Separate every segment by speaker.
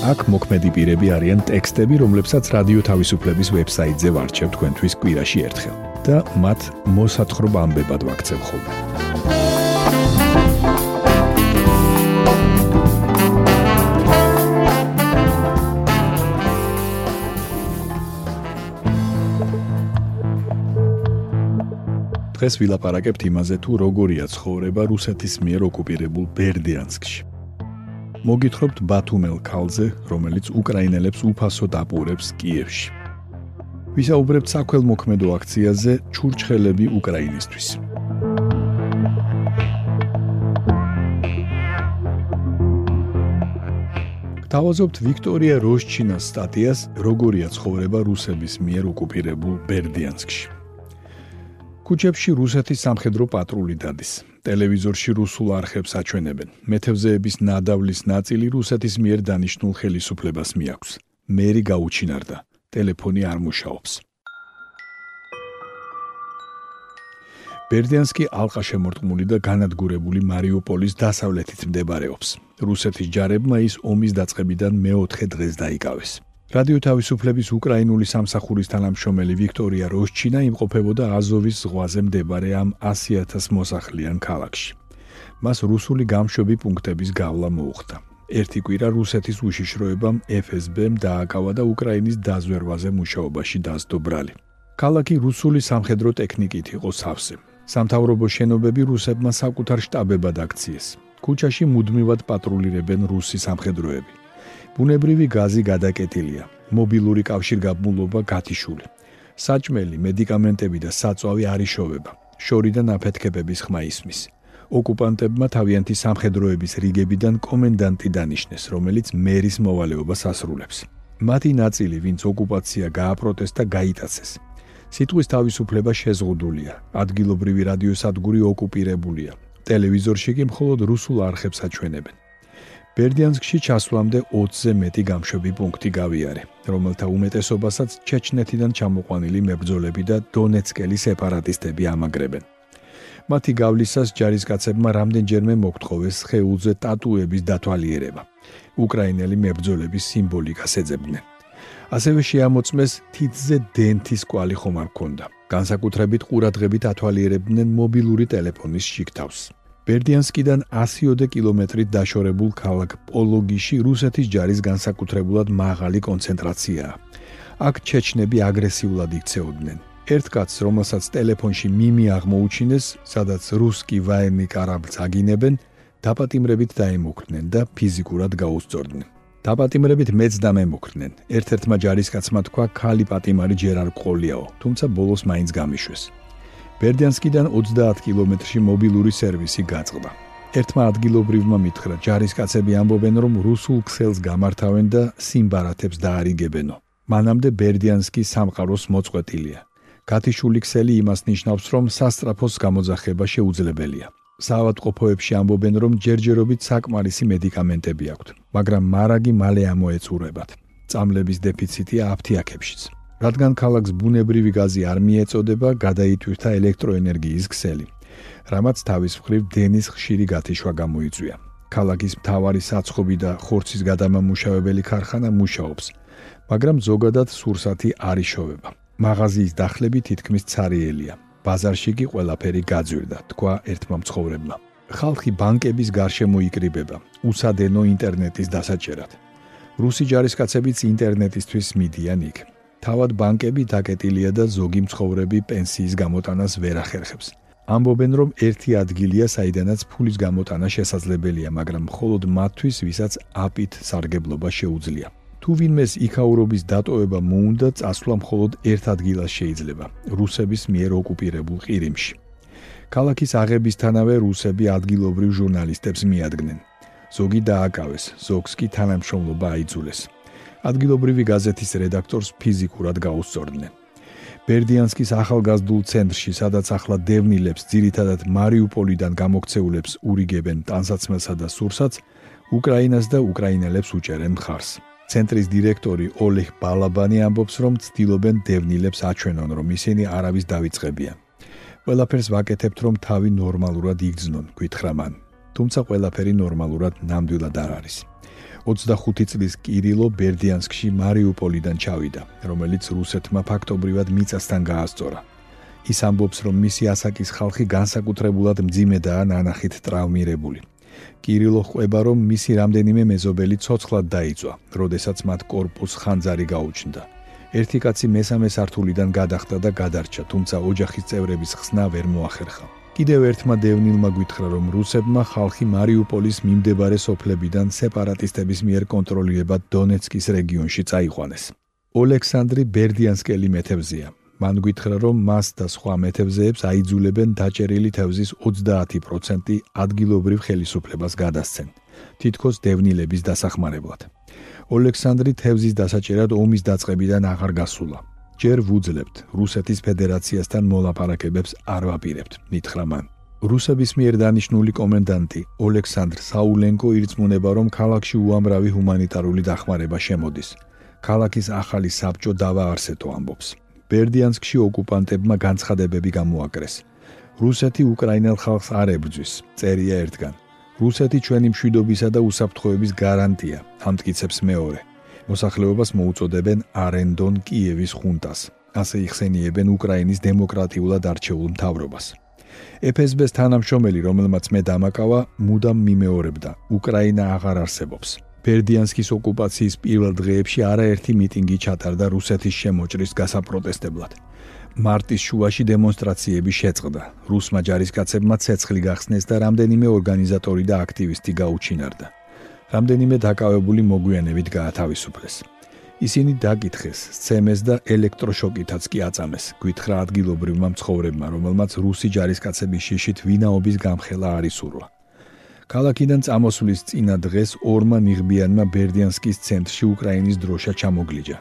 Speaker 1: აქ მოქმედი პირები არიან ტექსტები, რომლებსაც რადიო თავისუფლების ვებსაიტზე ვარჩევ თქვენთვის კვირაში ერთხელ და მათ მოსათხრობ ამბებად ვაქცევ ხოლმე. დღეს ვილაპარაკებთ იმაზე, თუ როგორია ცხოვრება რუსეთის მიერ ოკუპირებულ ბერდიანსკში. მოგითხრობთ ბათუმელ ქალზე, რომელიც უკრაინელებს უფასო დაპურებს კიევში. ვისაუბრებთ საქველმოქმედო აქციაზე ჩურჩხელები უკრაინისთვის. თავაზობთ ვიქტორია როშჩინას სტატიას როგორია ცხოვრება რუსების მიერ ოკუპირებულ ბერდიანსკში. ქუჩებში რუსეთის სამხედრო პატრული დადის. ტელევიზორში რუსულ არხებს აჩვენებენ. მეთევზეების ნადავლის ნაწილი რუსეთის მიერ დანიშნულ ხელისუფლებას მიაქვს. მერი გაუჩინარდა. ტელეფონი არ მუშაობს. ბერდიანსკი ალყა შემორტყმული და განადგურებული მარიუპოლის დასავლეთით მდებარეობს. რუსეთის ჯარებმა ის ომის დაწყებიდან მეოთხე დღეს დაიკავეს. რადიო თავისუფლების უკრაინული სამსახურის თანამშრომელი ვიქტორია როშჩინა იმყოფებოდა აზოვის ზღვაზე მდებარე ამ 100000 მოსახლიან ქალაქში. მას რუსული გამშვები პუნქტების გავლა მოუხდა. ერთი კვირა რუსეთის უშიშროებამ FSB-მ დააკავა და უკრაინის დაზვერვაზე მუშაობაში დასდო ბრალი. ქალაქი რუსული სამხედრო ტექნიკით იყო სავსე. სამთავრობო შენობები რუსებმა საკუთარ შტაბებად აქციეს. ქუჩაში მუდმივად პატრულირებენ რუსი სამხედროები. ბუნებრივი გაზი გადაკეტილია, მობილური კავშირგაბმულობა გათიშული. საჭმელი, მედიკამენტები და საწვავი არ იშოვება. შორიდან აფეთქებების ხმა ისმის. ოკუპანტებმა თავიანთი სამხედროების რიგებიდან კომენდანტი დანიშნეს, რომელიც მერის მოვალეობას ასრულებს. მათი ნაწილი, ვინც ოკუპაცია გააპროტესტა, გაიტაცეს. სიტყვის თავისუფლება შეზღუდულია. ადგილობრივი რადიოსადგური ოკუპირებულია. ტელევიზორში კი მხოლოდ რუსულ არხებს აჩვენებენ. ბერდიანსკში ჩასვლამდე 20-ზე მეტი გამშვები პუნქტი გავიარე, რომელთა უმეტესობასაც ჩეჩნეთიდან ჩამოყვანილი მებრძოლები და დონეცკელი სეპარატისტები ამაგრებენ. მათი გავლისას ჯარისკაცებმა რამდენჯერმე მოგთხოვეს ხეულზე ტატუების დათვალიერება. უკრაინელი მებრძოლების სიმბოლიკას ეძებდნენ. ასევე შეამოწმეს თითზე დენთის კვალი ხომ არ ქონდა. განსაკუთრებით ყურადღებით ათვალიერებდნენ მობილური ტელეფონის შიგთავს. ბერდიანსკიდან 100-ოდე კილომეტრით დაშორებულ ქალაქ პოლოგიში რუსეთის ჯარის განსაკუთრებულად მაღალი კონცენტრაციაა. აქ ჩეჩნები აგრესიულად იქცეოდნენ. ერთ კაცს, რომელსაც ტელეფონში მიმი აღმოუჩინეს, სადაც რუსკი ვაენი კარაბლს აგინებენ, დაპატიმრებით დაემუქრნენ და ფიზიკურად გაუსწორდნენ. დაპატიმრებით მეც დამემუქრნენ. ერთ-ერთმა ჯარისკაცმა თქვა, "ქალი პატიმარი ჯერ არ ყოლიაო", თუმცა ბოლოს მაინც გამიშვეს. ბერდიანსკიდან 30 კილომეტრში მობილური სერვისი გაწყდა. ერთმა ადგილობრივმა მითხრა, ჯარისკაცები ამბობენ, რომ რუსულ ქსელს გამართავენ და სიმბარათებს დაარიგებენო. მანამდე ბერდიანსკი სამყაროს მოწყვეტილია. გათიშული ქსელი იმას ნიშნავს, რომ სასტრაფოს გამოძახება შეუძლებელია. საავადმყოფოებში ამბობენ, რომ ჯერჯერობით საკმარისი მედიკამენტები აქვთ, მაგრამ მარაგი მალე ამოეწურებათ. წამლების დეფიციტია აფთიაქებშიც. რადგან ქალაქს ბუნებრივი გაზი არ მიეწოდება, გადაითვირთა ელექტროენერგიის ქსელი, რამაც თავის მხრივ დენის ხშირი გათიშვა გამოიწვია. ქალაქის მთავარი საცხობი და ხორცის გადამამუშავებელი ქარხანა მუშაობს, მაგრამ ზოგადად სურსათი არ იშოვება. მაღაზიის დახლები თითქმის цаრიელია. ბაზარში კი ყველაფერი გაძვირდა, თქვა ერთმა მცხოვრებმა. ხალხი ბანკების გარშემო იკრიბება, უსადენო ინტერნეტის დასაჭერად. რუსი ჯარისკაცებიც ინტერნეტისთვის მიდიან იქ. თავად ბანკები დაკეტილია და ზოგი მცხოვრები პენსიის გამოტანას ვერ ახერხებს. ამბობენ, რომ ერთი ადგილია, საიდანაც ფულის გამოტანა შესაძლებელია, მაგრამ მხოლოდ მათთვის, ვისაც აპით სარგებლობა შეუძლია. თუ ვინმეს იქაურობის დატოვება მოუნდა, წასვლა მხოლოდ ერთ ადგილას შეიძლება: რუსების მიერ ოკუპირებულ ყირიმში. ქალაქის აღებისთანავე რუსები ადგილობრივ ჟურნალისტებს მიადგნენ. ზოგი დააკავეს, ზოგს კი თანამშრომლობა აიძულეს. ადგილობრივი გაზეთის რედაქტორს ფიზიკურად გაუსწორდნენ. ბერდიანსკის ახალგაზრდულ ცენტრში, სადაც ახლა დევნილებს, ძირითადად მარიუპოლიდან გამოქცეულებს ურიგებენ ტანსაცმელსა და სურსაც, უკრაინას და უკრაინელებს უჭერენ მხარს. ცენტრის დირექტორი ოლეღ ბალაბანი ამბობს, რომ ცდილობენ დევნილებს აჩვენონ, რომ ისინი არავის დავიწყებიან. ყველაფერს ვაკეთებთ, რომ თავი ნორმალურად იგრძნონ, გითხრა მან. თუმცა ყველაფერი ნორმალურად ნამდვილად არ არის. 25 წლის კირილო ბერდიანსკში მარიუპოლიდან ჩავიდა, რომელიც რუსეთმა ფაქტობრივად მიწასთან გაასწორა. ის ამბობს, რომ მისი ასაკის ხალხი განსაკუთრებულად მძიმედაა ნანახით ტრავმირებული. კირილო ყვება, რომ მისი რამდენიმე მეზობელი ცოცხლად დაიწვა, როდესაც მათ корпус ხანძარი გაუჩნდა. ერთი კაცი მესამე სართულიდან გადახტა და გადარჩა, თუმცა ოჯახის წევრების ხსნა ვერ მოახერხა. კიდევ ერთმა დევნილმა გითხრა, რომ რუსებმა ხალხი მარიუპოლის მიმდებარე სოფლებიდან სეპარატისტების მიერ კონტროლირებად დონეცკის რეგიონში წაიყვანეს. ოლექსანდრი ბერდიანსკელი მეთევზეა. მან გითხრა, რომ მას და სხვა მეთევზეებს აიძულებენ დაჭერილი თევზის 30% ადგილობრივ ხელისუფლებას გადასცენ, თითქოს დევნილების დასახმარებლად. ოლექსანდრი თევზის დასაჭერად ომის დაწყებიდან აღარ გასულა. ჯერ ვუძლებთ რუსეთის ფედერაციასთან მოლაპარაკებებს არ ვაპირებთ, მითხრა მან. რუსების მიერ დანიშნული კომენდანტი ოლექსანდრ საულენკო ირწმუნება, რომ ქალაქში უამრავი ჰუმანიტარული დახმარება შემოდის. ქალაქის ახალი საბჭო დავაარსეთო ამბობს. ბერდიანსკში ოკუპანტებმა განცხადებები გამოაკრეს. რუსეთი უკრაინელ ხალხს არ ებრძვის, წერია ერთგან. რუსეთი ჩვენი მშვიდობისა და უსაფრთხოების გარანტია, ამტკიცებს მეორე. მოსახლეობას მოუწოდებენ არენდონ კიევის ხუნტას. ასე იხსენიებენ უკრაინის დემოკრატიულად არჩეულ მთავრობას. FSB-ს თანამშრომელი, რომელმაც მე დამაკავა, მუდამ მიმეორებდა: უკრაინა აღარ არსებობს. ბერდიანსკის ოკუპაციის პირველ დღეებში არაერთი მიტინგი ჩატარდა რუსეთის შემოჭრის გასაპროტესტებლად. მარტის შუაში დემონსტრაციები შეწყდა. რუსმა ჯარისკაცებმა ცეცხლი გახსნეს და რამდენიმე ორგანიზატორი და აქტივისტი გაუჩინარდა. რამდენიმე დაკავებული მოგვიანებით გაათავისუფლეს. ისინი დაკითხეს, სცემეს და ელექტროშოკითაც კი აწამეს, გვითხრა ადგილობრივმა მცხოვრებმა, რომელმაც რუსი ჯარისკაცების შიშით ვინაობის გამხელა არის ურვა. ქალაქიდან წამოსვლის წინა დღეს ორმა ნიღბიანმა ბერდიანსკის ცენტრში უკრაინის დროშა ჩამოგლიჯა.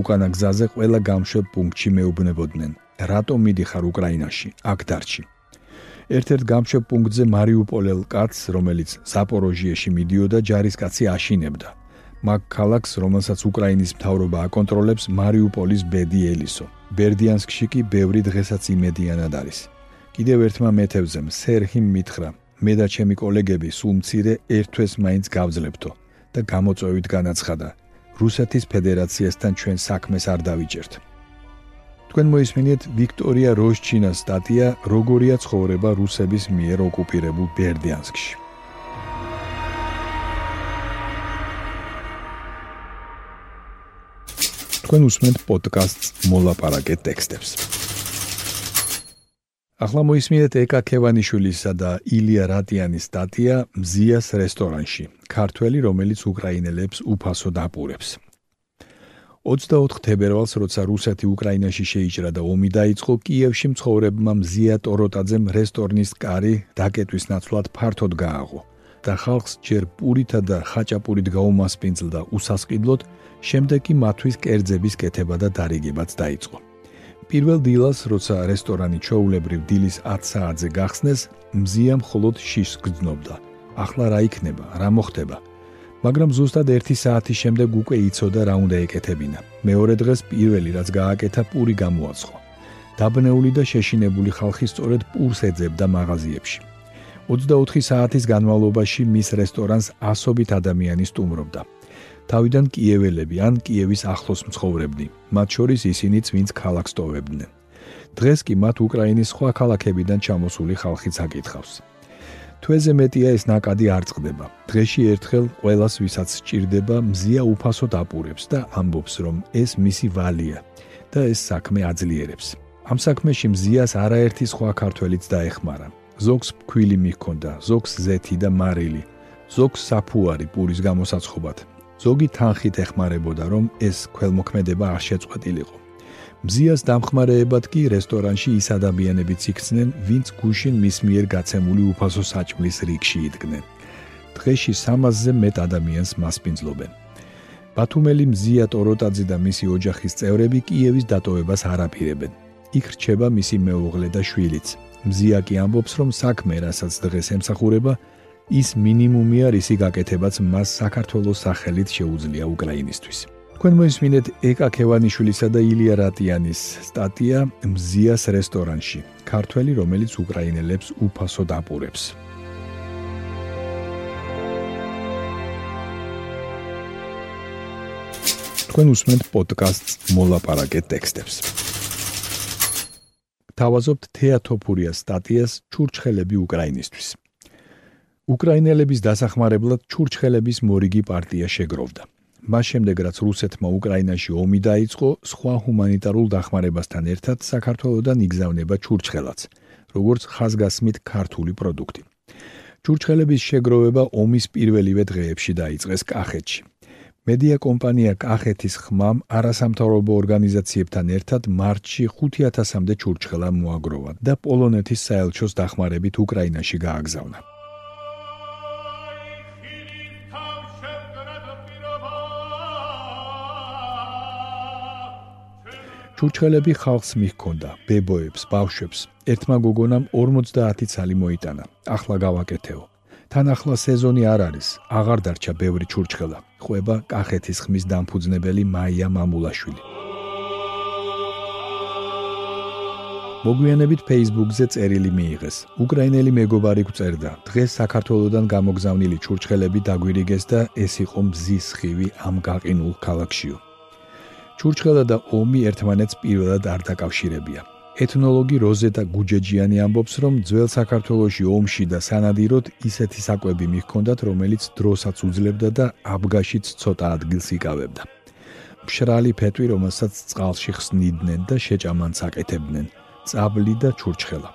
Speaker 1: უკანა გზაზე ყველა გამშვებ პუნქტში მეუბნებოდნენ: რატომ მიდიხარ უკრაინაში? აქ დარჩი. ერთ-ერთ გამშვებ პუნქტზე მარიუპოლელ კაცს, რომელიც ზაპოროჟიეში მიდიოდა, ჯარისკაცი აშინებდა. მაგ ქალაქს, რომელსაც უკრაინის მთავრობა აკონტროლებს, მარიუპოლის ბედი ელისო. ბერდიანსკში კი ბევრი დღესაც იმედიანად არის. კიდევ ერთმა მეთევზემ, სერჰიმ მითხრა: მე და ჩემი კოლეგები სულ მცირე ერთვეს მაინც გავძლებთო და გამოწვევით განაცხადა: რუსეთის ფედერაციასთან ჩვენ საქმეს არ დავიჭერთ. თქვენ მოისმინეთ ვიქტორია როშჩინას სტატია როგორია ცხოვრება რუსების მიერ ოკუპირებულ ბერდიანსკში. თქვენ უსმენთ პოდკასტს მოლაპარაკე ტექსტებს. ახლა მოისმინეთ ეკა ქევანიშვილისა და ილია რატიანის სტატია მზიას რესტორანში. ქართველი, რომელიც უკრაინელებს უფასო დაპურებს. 24 თებერვალს, როცა რუსეთი უკრაინაში შეიჭრა და ომი დაიწყო, კიევში მცხოვრებმა მზია ტოროტაძემ რესტორნის კარი დაკეტვის ნაცვლად ფართოდ გააღო და ხალხს ჯერ პურითა და ხაჭაპურით გაუმასპინძლდა უსასყიდლოდ, შემდეგ კი მათვის კერძების კეთება და დარიგებაც დაიწყო. პირველ დილას, როცა რესტორანი ჩაულებრივ დილის 10 საათზე გახსნეს, მზია მხოლოდ შიშს გძნობდა. ახლა რა იქნება? რა მოხდება? მაგრამ ზუსტად 1 საათის შემდეგ უკვე იცოდა რა უნდა ეკეთებინა. მეორე დღეს პირველი რაც გააკეთა, პური გამოაცხო. დაბნეული და შეშინებული ხალხი სწორედ პურს ეძებდა მაღაზიებში. 24 საათის განმავლობაში მის რესტორანს ასობით ადამიანი სტუმრობდა. თავიდან კიეველები ან კიევის ახლოს მცხოვრებნი, მათ შორის ისინიც, ვინც ქალაქს ტოვებდნენ. დღეს კი მათ უკრაინის სხვა ქალაქებიდან ჩამოსული ხალხიც აკითხავს. თვეზე მეტია ეს ნაკადი არ წყდება. დღეში ერთხელ ყოველას ვისაც სჭირდება, მზია უფასო დაპურებს და ამბობს, რომ ეს მისი ვალია და ეს საქმე აძლიერებს. ამ საქმეში მზიას არაერთი სხვა ქართველიც დაეხმარა. ზოგს ფქვილი მიჰქონდა, ზოგს ზეთი და მარილი, ზოგს საფუარი პურის გამოსაცხობად, ზოგი თანხით ეხმარებოდა, რომ ეს ქველმოქმედება არ შეწყვეტილიყო. მზიას დამხმარეებად კი რესტორანში ის ადამიანებიც იქცნენ, ვინც გუშინ მის მიერ გაცემული უფასო საჭმლის რიგში იდგნენ. დღეში 300-ზე მეტ ადამიანს მასპინძლობენ. ბათუმელი მზია ტოროტაძე და მისი ოჯახის წევრები კიევის დატოვებას არ აპირებენ. იქ რჩება მისი მეუღლე და შვილიც. მზია კი ამბობს, რომ საქმე, რასაც დღეს ემსახურება, ის მინიმუმია, რისი გაკეთებაც მას საქართველოს სახელით შეუძლია უკრაინისთვის. თქვენ მოისმინეთ ეკა ქევანიშვილისა და ილია რატიანის სტატია მზიას რესტორანში. ქართველი, რომელიც უკრაინელებს უფასოდ აპურებს. თქვენ უსმენთ პოდკასტს მოლაპარაკე ტექსტებს. თავაზობთ თეატოფურიას სტატიას ჩურჩხელები უკრაინისტვის. უკრაინელების დასახმარებლად ჩურჩხელების მორიგი პარტია შეგროვდა. მას შემდეგ რაც რუსეთმა უკრაინაში ომი დაიწყო, სხვა ჰუმანიტარულ დახმარებასთან ერთად საქართველოსდან იგზავნება ჩურჩხელაც, როგორც ხაზგასმით ქართული პროდუქტი. ჩურჩხელების შეგროვება ომის პირველივე დღეებში დაიწყეს კახეთში. მედია კომპანია კახეთის ხმამ არასამთავრობო ორგანიზაციებთან ერთად მარტში 5000-მდე ჩურჩხელა მოაგროვა და პოლონეთის საელჩოს დახმარებით უკრაინაში გააგზავნა. ჩურჩხელები ხალხს მიჰქონდა, ბებოებს, ბავშვებს. ერთმა გოგონამ 50 ცალი მოიტანა. ახლა გავაკეთეო. თან ახლა სეზონი არ არის, აღარ დარჩა ბევრი ჩურჩხელა. ყვება კახეთის ხმის დამფუძნებელი მაია მამულაშვილი. მოგვიანებით Facebook-ზე წერილი მიიღეს. უკრაინელი მეგობარი გვწერდა: დღეს საქართველოსდან გამოგზავნილი ჩურჩხელები დაგვირიგეს და ეს იყო მზის ხივი ამ გაყინულ ქალაქშიო. ჩურჩხელა და ომი ერთმანეთს პირველად არ დაკავშირებია. ეთნოლოგი როზეტა გუჯეჯიანი ამბობს, რომ ძველ საქართველოში ომში და სანადიროდ ისეთი საკვები მიჰქონდათ, რომელიც დროსაც უძლებდა და აბგაშიც ცოტა ადგილს იკავებდა. მშრალი ფეტვი, რომელსაც წყალში ხსნიდნენ და შეჭამანს აკეთებდნენ, წაბლი და ჩურჩხელა.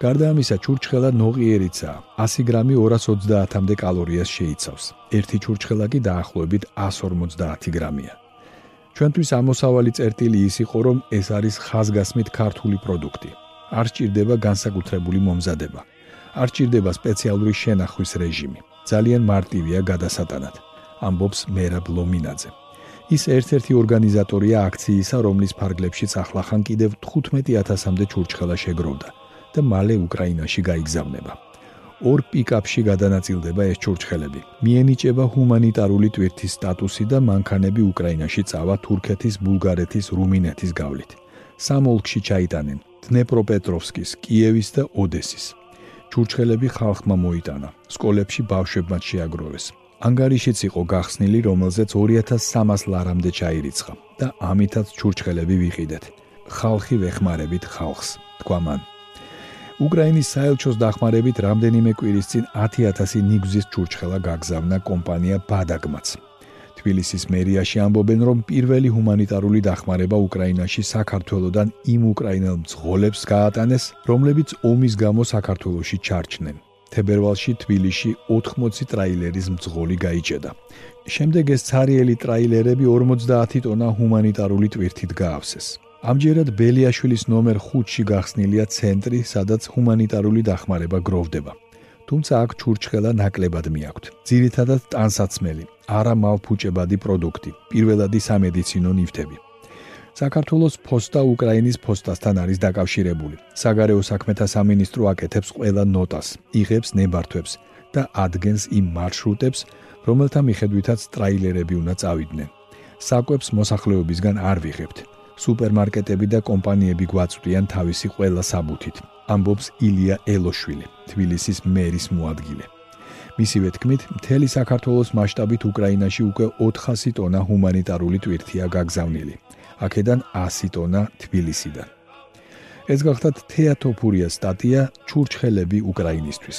Speaker 1: გარდა ამისა, ჩურჩხელა ნოყიერიცაა. 100 გრამი 230-მდე კალორიას შეიცავს. ერთი ჩურჩხელა კი დაახლოებით 150 გრამია. ჩვენთვის ამოსავალი წერტილი ის იყო, რომ ეს არის ხაზგასმით ქართული პროდუქტი. არ სჭირდება განსაკუთრებული მომზადება. არ სჭირდება სპეციალური შენახვის რეჟიმი. ძალიან მარტივია გადასატანად. ამბობს მერაბ ლომინაძე. ის ერთ-ერთი ორგანიზატორია აქციისა, რომლის ფარგლებშიც ახლახან კიდევ 15000-მდე ჩურჩხელა შეგროვდა და მალე უკრაინაში გაიგზავნება. ორ პიკაპში გადანაწილდება ეს ჩურჩხელები. მიენიჭება ჰუმანიტარული ტვირთის სტატუსი და მანქანები უკრაინაში წავა თურქეთის, ბულგარეთის, რუმინეთის გავლით. სამ ოლქში ჩაიტანენ: დნეპროპეტროვსკის, კიევის და ოდესის. ჩურჩხელები ხალხმა მოიტანა. სკოლებში ბავშვებმა შეაგროვეს. ანგარიშიც იყო გახსნილი, რომელზეც 2300 ლარამდე ჩაირიცხა და ამითაც ჩურჩხელები ვიყიდეთ. ხალხი ვეხმარებით ხალხს, თქვა მან. უკრაინის საელჩოს დახმარებით რამდენიმე კვირის წინ 10000 ნიგზის ჩურჩხელა გაგზავნა კომპანია ბადაგმაც. თბილისის მერიაში ამბობენ, რომ პირველი ჰუმანიტარული დახმარება უკრაინაში საქართველოსდან იმ უკრაინელ მძღოლებს გაატანეს, რომლებიც ომის გამო საქართველოში ჩარჩნენ. თებერვალში თბილისში 80 ტრაილერის მძღოლი გაიჭედა. შემდეგ ეს цаრიელი ტრაილერები 50 ტონა ჰუმანიტარული ტვირთით გაავსეს. ამჯერად ბელიაშვილის ნომერ 5-ში გახსნილია ცენტრი, სადაც ჰუმანიტარული დახმარება გროვდება. თუმცა აქ ჩურჩხელა ნაკლებად მიაქვთ. ძირითადად ტანსაცმელი, არა მალფუჭებადი პროდუქტი, პირველადი სამედიცინო ნივთები. საქართველოს ფოსტა უკრაინის ფოსტასთან არის დაკავშირებული. საგარეო საქმეთა სამინისტრო აკეთებს ყველა ნოტას, იღებს ნებართვებს და ადგენს იმ მარშრუტებს, რომელთა მიხედვითაც ტრაილერები უნდა წავიდნენ. საკვებს მოსახლეობისგან არ ვიღებთ. სუპერმარკეტები და კომპანიები გვაწვდიან თავისი ყველა საბუთით. ამბობს ილია ელოშვილი, თბილისის მერის მოადგილე. მისივე თქმით, მთელი საქართველოს მასშტაბით უკრაინაში უკვე 400 ტონა ჰუმანიტარული ტვირთია გაგზავნილი. აქედან 100 ტონა თბილისიდან. ეს გახლავთ თეატოფურიას სტატია ჩურჩხელები უკრაინისთვის.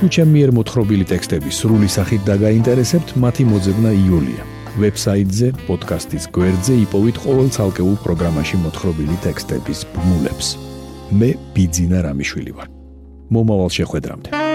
Speaker 1: თუ ჩემი მიერ მოთხრობილი ტექსტები სრული სახით დაგაინტერესებთ, მათი მოძებნა იულია. ვებსაიტზე, პოდკასტის გვერდზე იპოვეთ ყოველ ცალკეულ პროგრამაში მოთხრობილი ტექსტების ბმულებს. მე ბიძინა რამიშვილი ვარ. მომავალ შეხვედრამდე.